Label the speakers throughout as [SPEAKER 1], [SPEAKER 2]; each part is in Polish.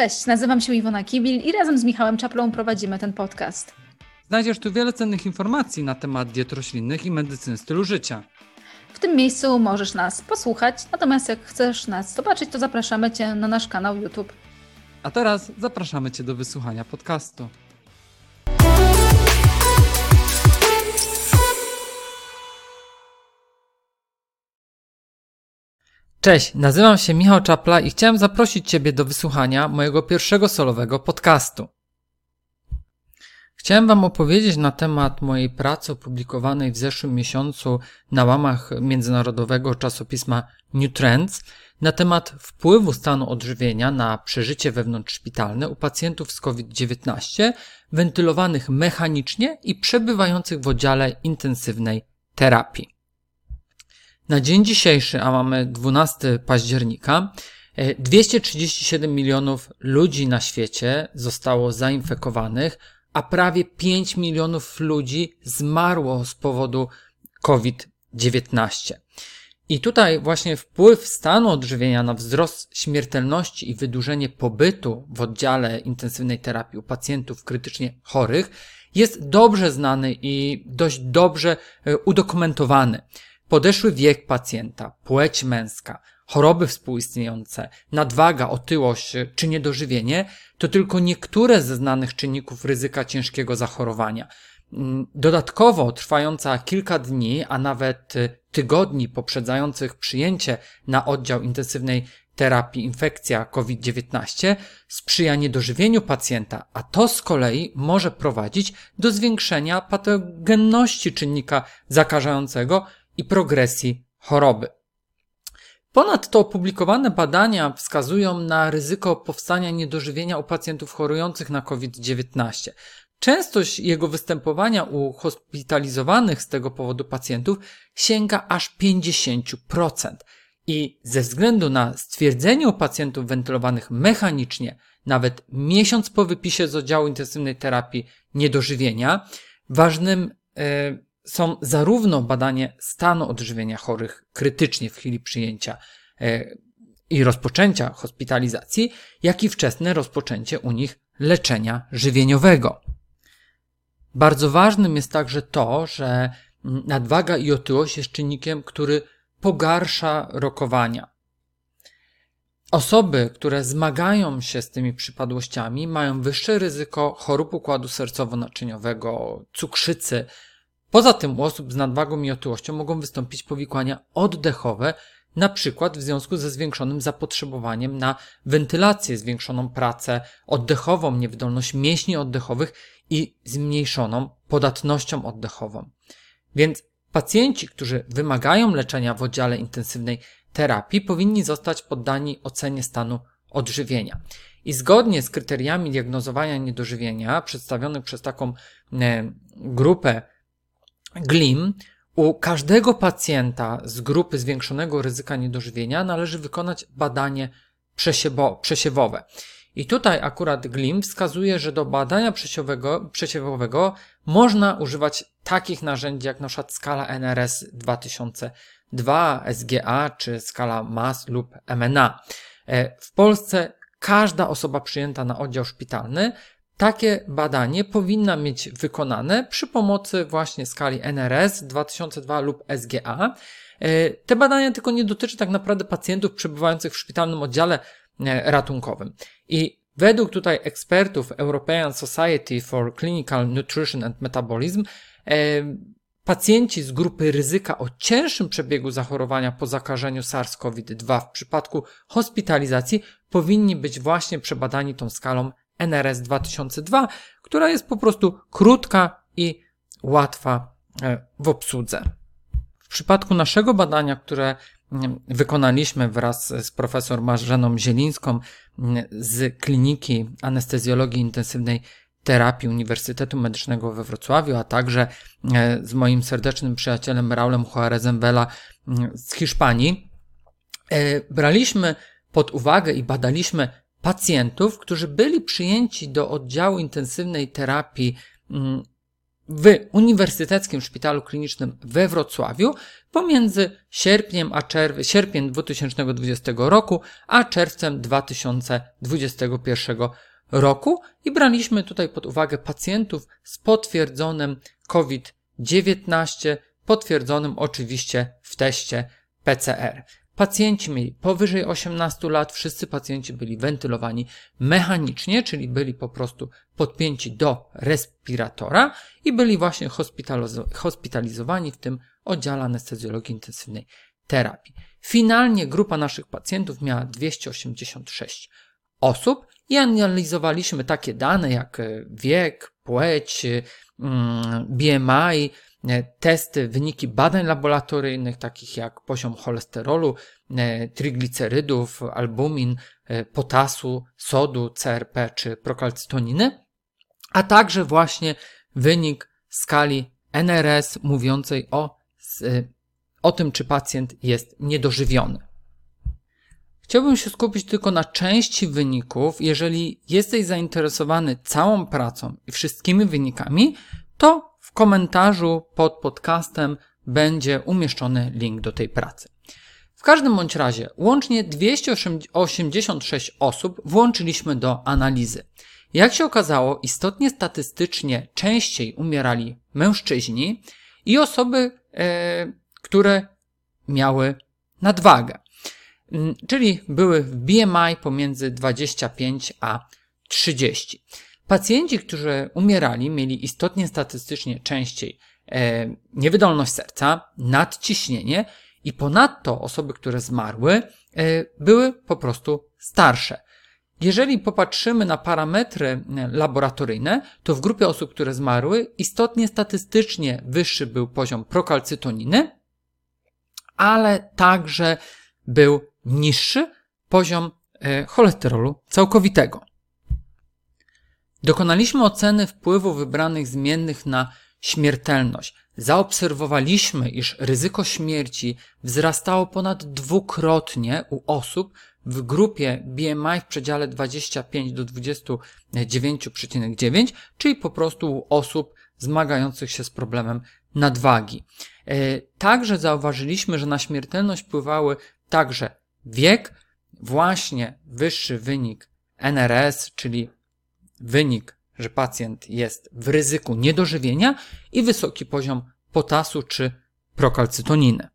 [SPEAKER 1] Cześć, nazywam się Iwona Kibil i razem z Michałem Czaplą prowadzimy ten podcast.
[SPEAKER 2] Znajdziesz tu wiele cennych informacji na temat diet roślinnych i medycyny stylu życia.
[SPEAKER 1] W tym miejscu możesz nas posłuchać, natomiast jak chcesz nas zobaczyć, to zapraszamy Cię na nasz kanał YouTube.
[SPEAKER 2] A teraz zapraszamy Cię do wysłuchania podcastu. Cześć, nazywam się Michał Czapla i chciałem zaprosić Ciebie do wysłuchania mojego pierwszego solowego podcastu. Chciałem Wam opowiedzieć na temat mojej pracy opublikowanej w zeszłym miesiącu na łamach międzynarodowego czasopisma New Trends na temat wpływu stanu odżywienia na przeżycie wewnątrzszpitalne u pacjentów z COVID-19 wentylowanych mechanicznie i przebywających w oddziale intensywnej terapii. Na dzień dzisiejszy, a mamy 12 października, 237 milionów ludzi na świecie zostało zainfekowanych, a prawie 5 milionów ludzi zmarło z powodu COVID-19. I tutaj właśnie wpływ stanu odżywienia na wzrost śmiertelności i wydłużenie pobytu w oddziale intensywnej terapii u pacjentów krytycznie chorych jest dobrze znany i dość dobrze e, udokumentowany. Podeszły wiek pacjenta, płeć męska, choroby współistniejące, nadwaga, otyłość czy niedożywienie to tylko niektóre ze znanych czynników ryzyka ciężkiego zachorowania. Mm, dodatkowo trwająca kilka dni, a nawet tygodni poprzedzających przyjęcie na oddział intensywnej terapii infekcja COVID-19 sprzyja niedożywieniu pacjenta, a to z kolei może prowadzić do zwiększenia patogenności czynnika zakażającego i progresji choroby. Ponadto opublikowane badania wskazują na ryzyko powstania niedożywienia u pacjentów chorujących na COVID-19. Częstość jego występowania u hospitalizowanych z tego powodu pacjentów sięga aż 50%. I ze względu na stwierdzenie u pacjentów wentylowanych mechanicznie, nawet miesiąc po wypisie z oddziału intensywnej terapii niedożywienia, ważnym yy, są zarówno badanie stanu odżywienia chorych krytycznie w chwili przyjęcia e, i rozpoczęcia hospitalizacji, jak i wczesne rozpoczęcie u nich leczenia żywieniowego. Bardzo ważnym jest także to, że nadwaga i otyłość jest czynnikiem, który pogarsza rokowania. Osoby, które zmagają się z tymi przypadłościami, mają wyższe ryzyko chorób układu sercowo-naczyniowego, cukrzycy, Poza tym u osób z nadwagą i otyłością mogą wystąpić powikłania oddechowe, na przykład w związku ze zwiększonym zapotrzebowaniem na wentylację, zwiększoną pracę oddechową, niewydolność mięśni oddechowych i zmniejszoną podatnością oddechową. Więc pacjenci, którzy wymagają leczenia w oddziale intensywnej terapii, powinni zostać poddani ocenie stanu odżywienia. I zgodnie z kryteriami diagnozowania niedożywienia przedstawionych przez taką e, grupę GLIM u każdego pacjenta z grupy zwiększonego ryzyka niedożywienia należy wykonać badanie przesiewowe. I tutaj akurat GLIM wskazuje, że do badania przesiewowego, przesiewowego można używać takich narzędzi jak na przykład skala NRS 2002, SGA czy skala MAS lub MNA. E, w Polsce każda osoba przyjęta na oddział szpitalny takie badanie powinna mieć wykonane przy pomocy właśnie skali NRS 2002 lub SGA. E, te badania tylko nie dotyczy tak naprawdę pacjentów przebywających w szpitalnym oddziale e, ratunkowym. I według tutaj ekspertów European Society for Clinical Nutrition and Metabolism e, Pacjenci z grupy ryzyka o cięższym przebiegu zachorowania po zakażeniu SARS-CoV-2 w przypadku hospitalizacji powinni być właśnie przebadani tą skalą NRS 2002, która jest po prostu krótka i łatwa e, w obsłudze. W przypadku naszego badania, które mm, wykonaliśmy wraz z profesor Marzeną Zielińską mm, z Kliniki Anestezjologii Intensywnej Terapii Uniwersytetu Medycznego we Wrocławiu, a także e, z moim serdecznym przyjacielem Raulem Juarezem Vela mm, z Hiszpanii, e, braliśmy pod uwagę i badaliśmy pacjentów, którzy byli przyjęci do oddziału intensywnej terapii mm, w Uniwersyteckim Szpitalu Klinicznym we Wrocławiu pomiędzy sierpniem, a czerw- sierpniem 2020 roku a czerwcem 2021 roku i braliśmy tutaj pod uwagę pacjentów z potwierdzonym COVID-19, potwierdzonym oczywiście w teście PCR. Pacjenci mieli powyżej 18 lat, wszyscy pacjenci byli wentylowani mechanicznie, czyli byli po prostu podpięci do respiratora i byli właśnie hospitalizowani w tym oddziale anestezjologii intensywnej terapii. Finalnie grupa naszych pacjentów miała 286 osób i analizowaliśmy takie dane jak wiek, płeć, mm, BMI, testy, wyniki badań laboratoryjnych, takich jak poziom cholesterolu, e, triglicerydów, albumin, e, potasu, sodu, CRP czy prokalcytoniny, a także właśnie wynik skali NRS mówiącej o, o tym, czy pacjent jest niedożywiony. Chciałbym się skupić tylko na części wyników. Jeżeli jesteś zainteresowany całą pracą i wszystkimi wynikami, to komentarzu pod podcastem będzie umieszczony link do tej pracy. W każdym bądź razie, łącznie 286 osób włączyliśmy do analizy. Jak się okazało, istotnie statystycznie częściej umierali mężczyźni i osoby, e, które miały nadwagę, mm, czyli były w BMI pomiędzy 25 a 30. Pacjenci, którzy umierali, mieli istotnie statystycznie częściej e, niewydolność serca, nadciśnienie i ponadto osoby, które zmarły, e, były po prostu starsze. Jeżeli popatrzymy na parametry e, laboratoryjne, to w grupie osób, które zmarły, istotnie statystycznie wyższy był poziom prokalcytoniny, ale także był niższy poziom e, cholesterolu całkowitego. Dokonaliśmy oceny wpływu wybranych zmiennych na śmiertelność. Zaobserwowaliśmy, iż ryzyko śmierci wzrastało ponad dwukrotnie u osób w grupie BMI w przedziale 25 do 29,9, czyli po prostu u osób zmagających się z problemem nadwagi. E, także zauważyliśmy, że na śmiertelność wpływały także wiek, właśnie wyższy wynik NRS, czyli wynik, że pacjent jest w ryzyku niedożywienia i wysoki poziom potasu czy prokalcytoniny.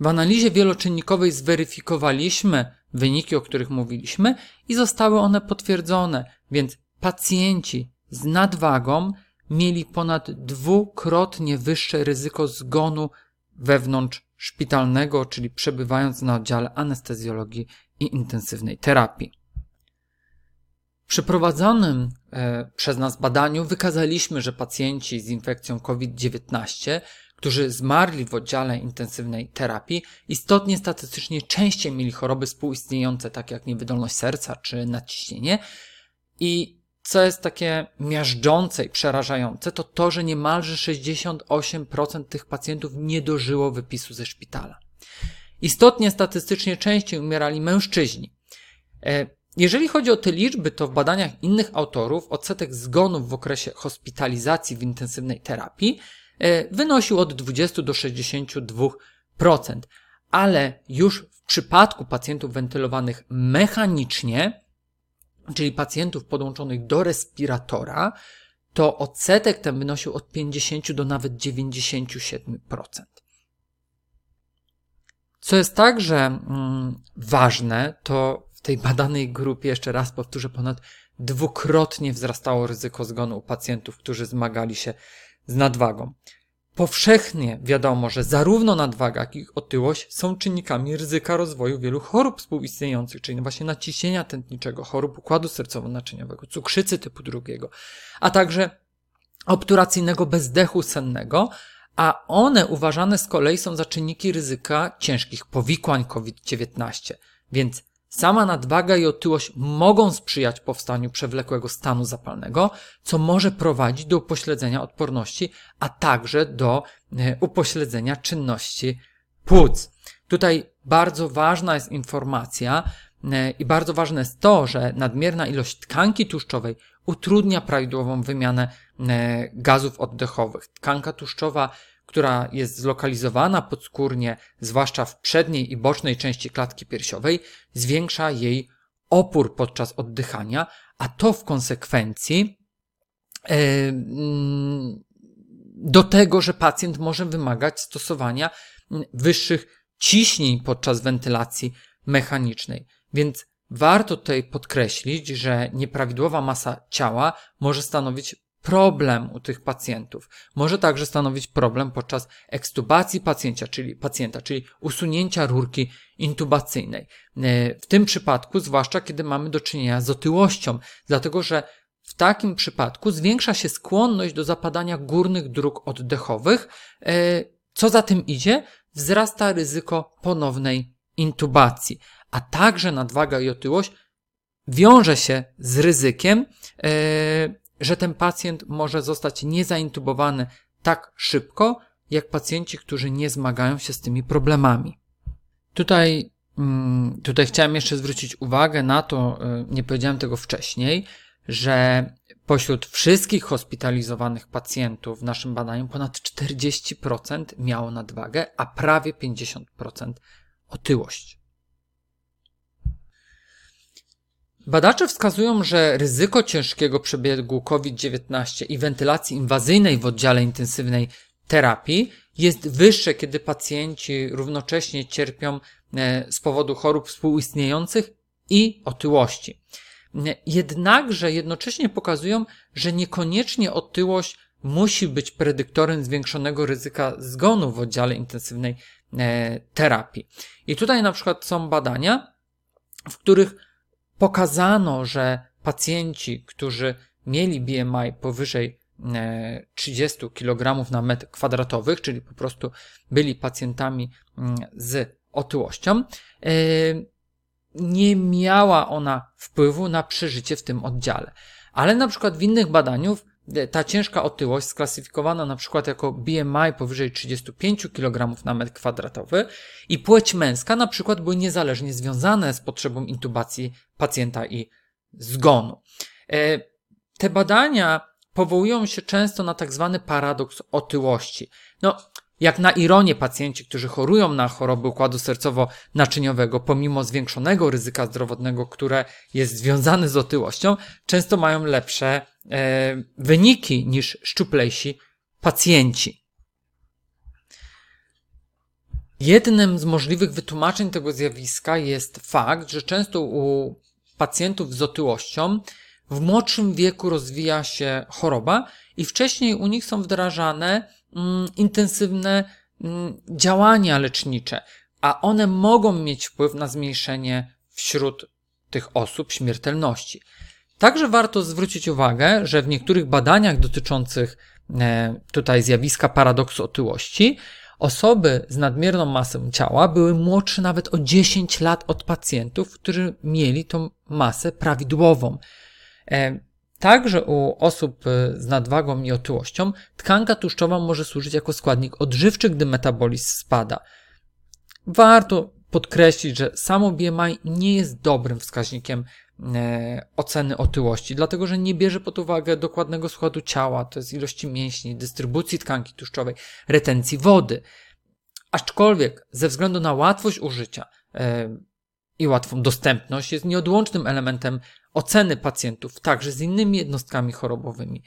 [SPEAKER 2] W analizie wieloczynnikowej zweryfikowaliśmy wyniki, o których mówiliśmy i zostały one potwierdzone, więc pacjenci z nadwagą mieli ponad dwukrotnie wyższe ryzyko zgonu wewnątrz szpitalnego, czyli przebywając na oddziale anestezjologii i intensywnej terapii. Przeprowadzonym e, przez nas badaniu wykazaliśmy, że pacjenci z infekcją COVID-19, którzy zmarli w oddziale intensywnej terapii, istotnie statystycznie częściej mieli choroby współistniejące, takie jak niewydolność serca czy nadciśnienie. I co jest takie miażdżące i przerażające, to to, że niemalże 68% tych pacjentów nie dożyło wypisu ze szpitala. Istotnie statystycznie częściej umierali mężczyźni. Jeżeli chodzi o te liczby, to w badaniach innych autorów odsetek zgonów w okresie hospitalizacji w intensywnej terapii e, wynosił od 20 do 62%, ale już w przypadku pacjentów wentylowanych mechanicznie, czyli pacjentów podłączonych do respiratora, to odsetek ten wynosił od 50 do nawet 97%. Co jest także mm, ważne, to tej badanej grupie, jeszcze raz powtórzę, ponad dwukrotnie wzrastało ryzyko zgonu u pacjentów, którzy zmagali się z nadwagą. Powszechnie wiadomo, że zarówno nadwaga, jak i otyłość są czynnikami ryzyka rozwoju wielu chorób współistniejących, czyli właśnie naciśnienia tętniczego, chorób układu sercowo-naczyniowego, cukrzycy typu drugiego, a także obturacyjnego bezdechu sennego, a one uważane z kolei są za czynniki ryzyka ciężkich powikłań COVID-19. Więc Sama nadwaga i otyłość mogą sprzyjać powstaniu przewlekłego stanu zapalnego, co może prowadzić do upośledzenia odporności, a także do e, upośledzenia czynności płuc. Tutaj bardzo ważna jest informacja, E, I bardzo ważne jest to, że nadmierna ilość tkanki tłuszczowej utrudnia prawidłową wymianę e, gazów oddechowych. Tkanka tłuszczowa, która jest zlokalizowana podskórnie, zwłaszcza w przedniej i bocznej części klatki piersiowej, zwiększa jej opór podczas oddychania, a to w konsekwencji e, mm, do tego, że pacjent może wymagać stosowania wyższych ciśnień podczas wentylacji mechanicznej. Więc warto tutaj podkreślić, że nieprawidłowa masa ciała może stanowić problem u tych pacjentów. Może także stanowić problem podczas ekstubacji pacjenta, czyli pacjenta, czyli usunięcia rurki intubacyjnej. E, w tym przypadku, zwłaszcza kiedy mamy do czynienia z otyłością, dlatego że w takim przypadku zwiększa się skłonność do zapadania górnych dróg oddechowych. E, co za tym idzie? Wzrasta ryzyko ponownej intubacji, a także nadwaga i otyłość wiąże się z ryzykiem, e, że ten pacjent może zostać niezaintubowany tak szybko, jak pacjenci, którzy nie zmagają się z tymi problemami. Tutaj, mm, tutaj chciałem jeszcze zwrócić uwagę na to, e, nie powiedziałem tego wcześniej, że pośród wszystkich hospitalizowanych pacjentów w naszym badaniu ponad 40% miało nadwagę, a prawie 50% otyłość. Badacze wskazują, że ryzyko ciężkiego przebiegu COVID-19 i wentylacji inwazyjnej w oddziale intensywnej terapii jest wyższe, kiedy pacjenci równocześnie cierpią e, z powodu chorób współistniejących i otyłości. Jednakże jednocześnie pokazują, że niekoniecznie otyłość musi być predyktorem zwiększonego ryzyka zgonu w oddziale intensywnej e, terapii. I tutaj na przykład są badania, w których pokazano, że pacjenci, którzy mieli BMI powyżej 30 e, kg na metr kwadratowych, czyli po prostu byli pacjentami mm, z otyłością, e, nie miała ona wpływu na przeżycie w tym oddziale. Ale na przykład w innych badaniach ta ciężka otyłość sklasyfikowana na przykład jako BMI powyżej 35 kg na metr kwadratowy i płeć męska na przykład były niezależnie związane z potrzebą intubacji pacjenta i zgonu. E, te badania powołują się często na tak zwany paradoks otyłości. No, jak na ironię pacjenci, którzy chorują na choroby układu sercowo-naczyniowego, pomimo zwiększonego ryzyka zdrowotnego, które jest związane z otyłością, często mają lepsze wyniki niż szczuplejsi pacjenci. Jednym z możliwych wytłumaczeń tego zjawiska jest fakt, że często u pacjentów z otyłością w młodszym wieku rozwija się choroba i wcześniej u nich są wdrażane mm, intensywne mm, działania lecznicze, a one mogą mieć wpływ na zmniejszenie wśród tych osób śmiertelności. Także warto zwrócić uwagę, że w niektórych badaniach dotyczących e, tutaj zjawiska paradoksu otyłości, osoby z nadmierną masą ciała były młodsze nawet o 10 lat od pacjentów, którzy mieli tą masę prawidłową. E, Także u osób y, z nadwagą i otyłością tkanka tłuszczowa może służyć jako składnik odżywczy, gdy metabolizm spada. Warto podkreślić, że samo BMI nie jest dobrym wskaźnikiem e, oceny otyłości, dlatego że nie bierze pod uwagę dokładnego składu ciała, to jest ilości mięśni, dystrybucji tkanki tłuszczowej, retencji wody. Aczkolwiek ze względu na łatwość użycia e, i łatwą dostępność jest nieodłącznym elementem oceny pacjentów, także z innymi jednostkami chorobowymi.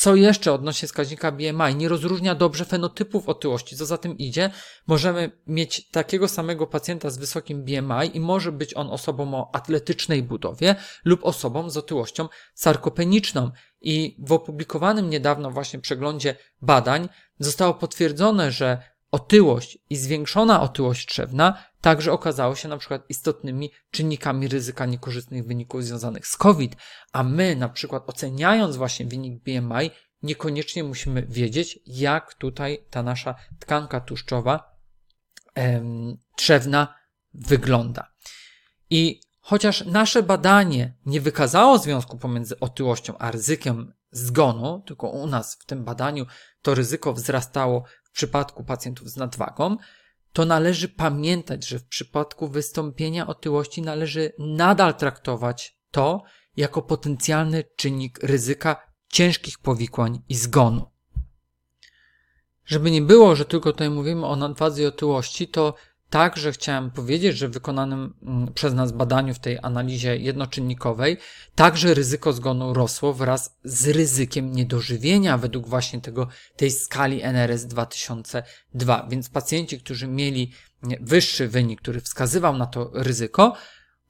[SPEAKER 2] Co jeszcze odnośnie wskaźnika BMI? Nie rozróżnia dobrze fenotypów otyłości. Co za tym idzie, możemy mieć takiego samego pacjenta z wysokim BMI i może być on osobą o atletycznej budowie lub osobą z otyłością sarkopeniczną. I w opublikowanym niedawno właśnie przeglądzie badań zostało potwierdzone, że otyłość i zwiększona otyłość trzewna także okazało się na przykład istotnymi czynnikami ryzyka niekorzystnych wyników związanych z COVID, a my na przykład oceniając właśnie wynik BMI, niekoniecznie musimy wiedzieć, jak tutaj ta nasza tkanka tłuszczowa em, trzewna wygląda. I chociaż nasze badanie nie wykazało związku pomiędzy otyłością a ryzykiem zgonu, tylko u nas w tym badaniu to ryzyko wzrastało w przypadku pacjentów z nadwagą, to należy pamiętać, że w przypadku wystąpienia otyłości należy nadal traktować to jako potencjalny czynnik ryzyka ciężkich powikłań i zgonu. Żeby nie było, że tylko tutaj mówimy o nadwadze i otyłości, to Także chciałem powiedzieć, że w wykonanym mm, przez nas badaniu w tej analizie jednoczynnikowej także ryzyko zgonu rosło wraz z ryzykiem niedożywienia według właśnie tego, tej skali NRS 2002. Więc pacjenci, którzy mieli wyższy wynik, który wskazywał na to ryzyko,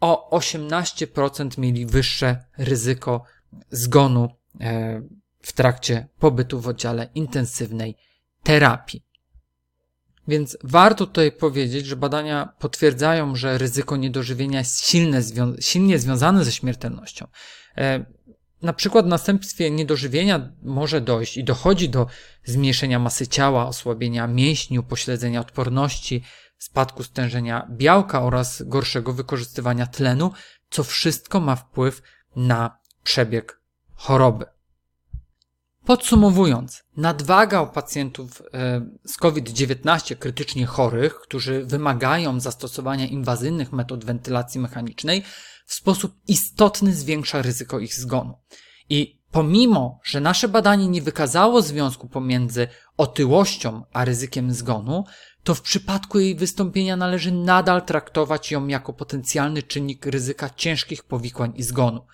[SPEAKER 2] o 18% mieli wyższe ryzyko zgonu e, w trakcie pobytu w oddziale intensywnej terapii. Więc warto tutaj powiedzieć, że badania potwierdzają, że ryzyko niedożywienia jest silne, silnie związane ze śmiertelnością. E, na przykład w następstwie niedożywienia może dojść i dochodzi do zmniejszenia masy ciała, osłabienia mięśni, upośledzenia odporności, spadku stężenia białka oraz gorszego wykorzystywania tlenu, co wszystko ma wpływ na przebieg choroby. Podsumowując, nadwaga u pacjentów e, z COVID-19 krytycznie chorych, którzy wymagają zastosowania inwazyjnych metod wentylacji mechanicznej, w sposób istotny zwiększa ryzyko ich zgonu. I pomimo, że nasze badanie nie wykazało związku pomiędzy otyłością a ryzykiem zgonu, to w przypadku jej wystąpienia należy nadal traktować ją jako potencjalny czynnik ryzyka ciężkich powikłań i zgonu.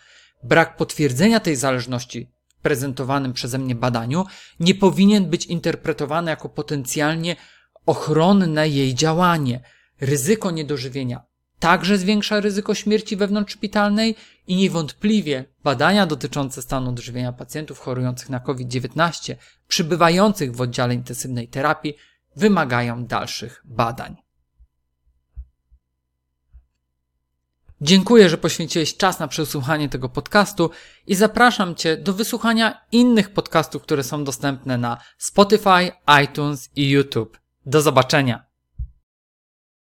[SPEAKER 2] Brak potwierdzenia tej zależności prezentowanym przeze mnie badaniu nie powinien być interpretowany jako potencjalnie ochronne jej działanie. Ryzyko niedożywienia także zwiększa ryzyko śmierci wewnątrzszpitalnej i niewątpliwie badania dotyczące stanu odżywienia pacjentów chorujących na COVID-19 przybywających w oddziale intensywnej terapii wymagają dalszych badań. Dziękuję, że poświęciłeś czas na przesłuchanie tego podcastu i zapraszam Cię do wysłuchania innych podcastów, które są dostępne na Spotify, iTunes i YouTube. Do zobaczenia!